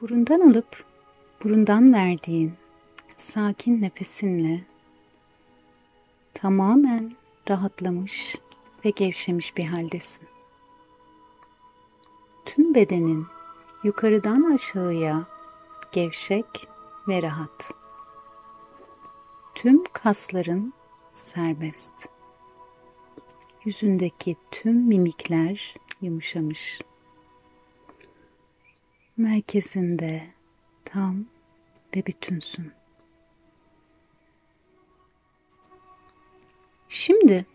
Burundan alıp burundan verdiğin sakin nefesinle tamamen rahatlamış ve gevşemiş bir haldesin. Tüm bedenin yukarıdan aşağıya gevşek ve rahat. Tüm kasların serbest. Yüzündeki tüm mimikler yumuşamış. Merkezinde tam ve bütünsün. Şimdi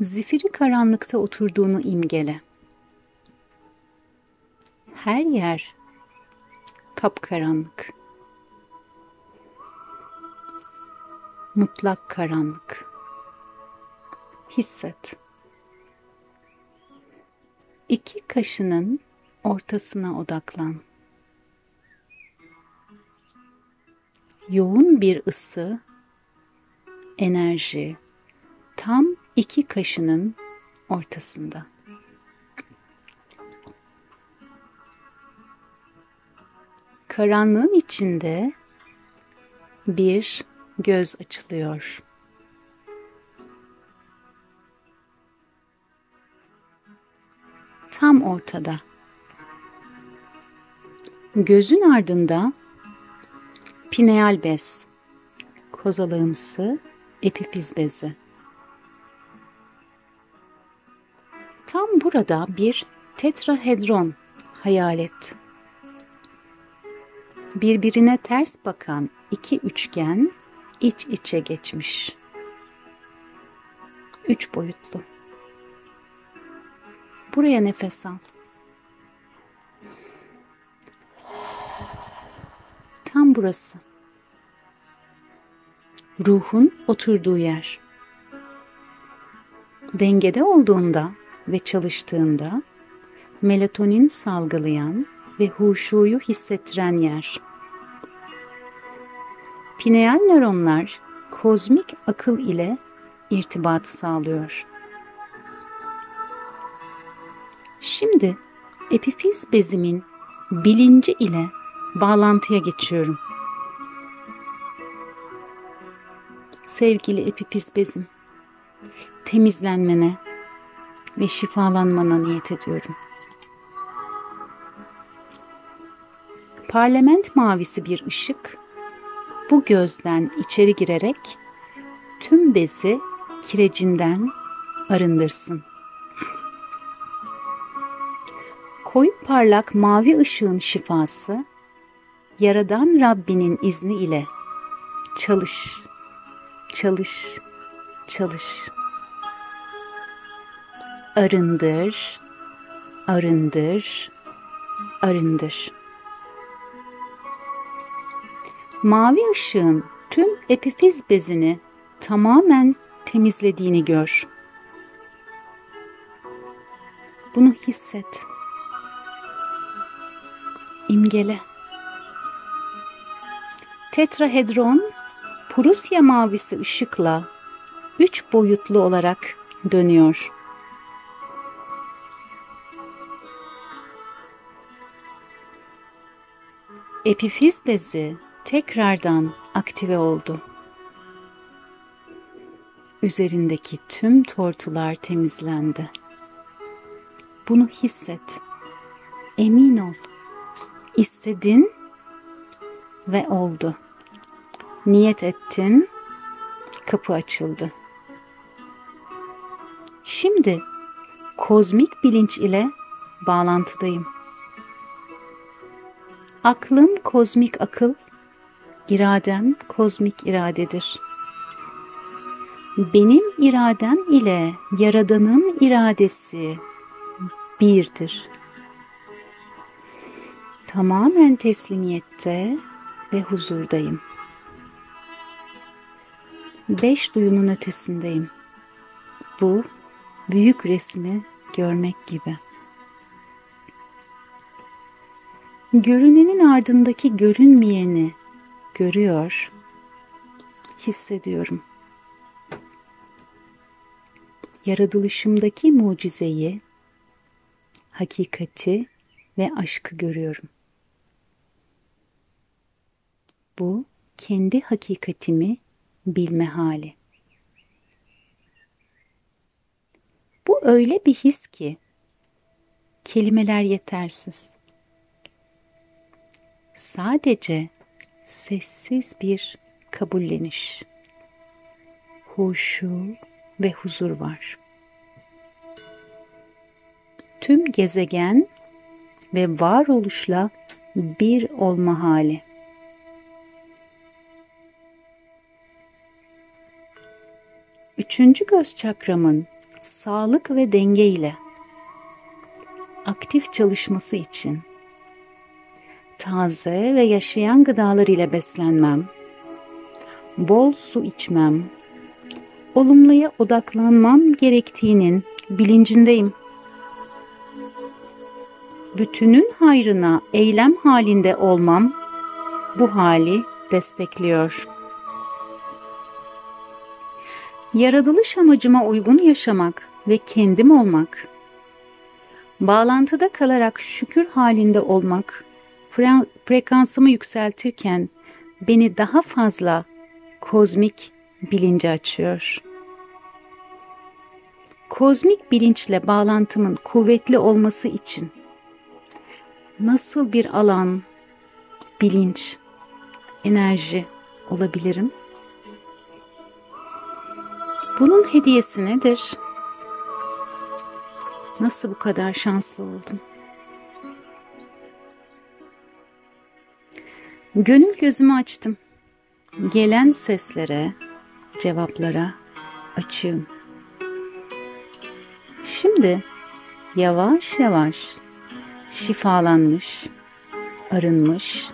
zifiri karanlıkta oturduğunu imgele. Her yer kapkaranlık. Mutlak karanlık. Hisset. İki kaşının ortasına odaklan. Yoğun bir ısı, enerji tam iki kaşının ortasında. Karanlığın içinde bir göz açılıyor. Tam ortada. Gözün ardında pineal bez, kozalağımsı epifiz bezi. Tam burada bir tetrahedron hayal et. Birbirine ters bakan iki üçgen iç içe geçmiş. Üç boyutlu. Buraya nefes al. Burası. Ruhun oturduğu yer. Dengede olduğunda ve çalıştığında melatonin salgılayan ve huşuyu hissettiren yer. Pineal nöronlar kozmik akıl ile irtibat sağlıyor. Şimdi epifiz bezimin bilinci ile bağlantıya geçiyorum. Sevgili epifiz bezim, temizlenmene ve şifalanmana niyet ediyorum. Parlament mavisi bir ışık bu gözden içeri girerek tüm bezi kirecinden arındırsın. Koyu parlak mavi ışığın şifası Yaradan Rabbinin izni ile çalış, çalış, çalış. Arındır, arındır, arındır. Mavi ışığın tüm epifiz bezini tamamen temizlediğini gör. Bunu hisset. İmgele. Tetrahedron Prusya mavisi ışıkla üç boyutlu olarak dönüyor. Epifiz bezi tekrardan aktive oldu. Üzerindeki tüm tortular temizlendi. Bunu hisset. Emin ol. İstedin ve oldu. Niyet ettin, kapı açıldı. Şimdi kozmik bilinç ile bağlantıdayım. Aklım kozmik akıl, iradem kozmik iradedir. Benim iradem ile Yaradan'ın iradesi birdir. Tamamen teslimiyette ve huzurdayım. Beş duyunun ötesindeyim. Bu büyük resmi görmek gibi. Görünenin ardındaki görünmeyeni görüyor, hissediyorum. Yaratılışımdaki mucizeyi, hakikati ve aşkı görüyorum. Bu kendi hakikatimi bilme hali. Bu öyle bir his ki kelimeler yetersiz. Sadece sessiz bir kabulleniş, huşu ve huzur var. Tüm gezegen ve varoluşla bir olma hali. Üçüncü göz çakramın sağlık ve denge ile aktif çalışması için taze ve yaşayan gıdalar ile beslenmem, bol su içmem, olumluya odaklanmam gerektiğinin bilincindeyim. Bütünün hayrına eylem halinde olmam bu hali destekliyor. Yaratılış amacıma uygun yaşamak ve kendim olmak, bağlantıda kalarak şükür halinde olmak, fre- frekansımı yükseltirken beni daha fazla kozmik bilince açıyor. Kozmik bilinçle bağlantımın kuvvetli olması için nasıl bir alan, bilinç, enerji olabilirim? Bunun hediyesi nedir? Nasıl bu kadar şanslı oldum? Gönül gözümü açtım. Gelen seslere, cevaplara açığım. Şimdi yavaş yavaş şifalanmış, arınmış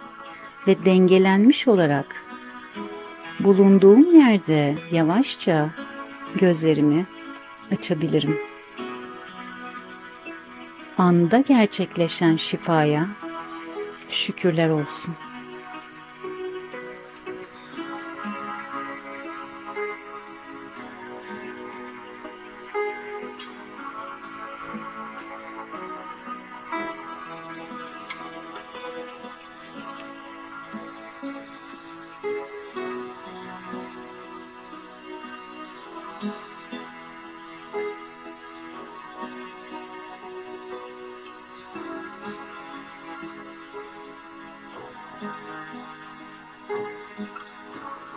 ve dengelenmiş olarak bulunduğum yerde yavaşça gözlerimi açabilirim. Anda gerçekleşen şifaya şükürler olsun.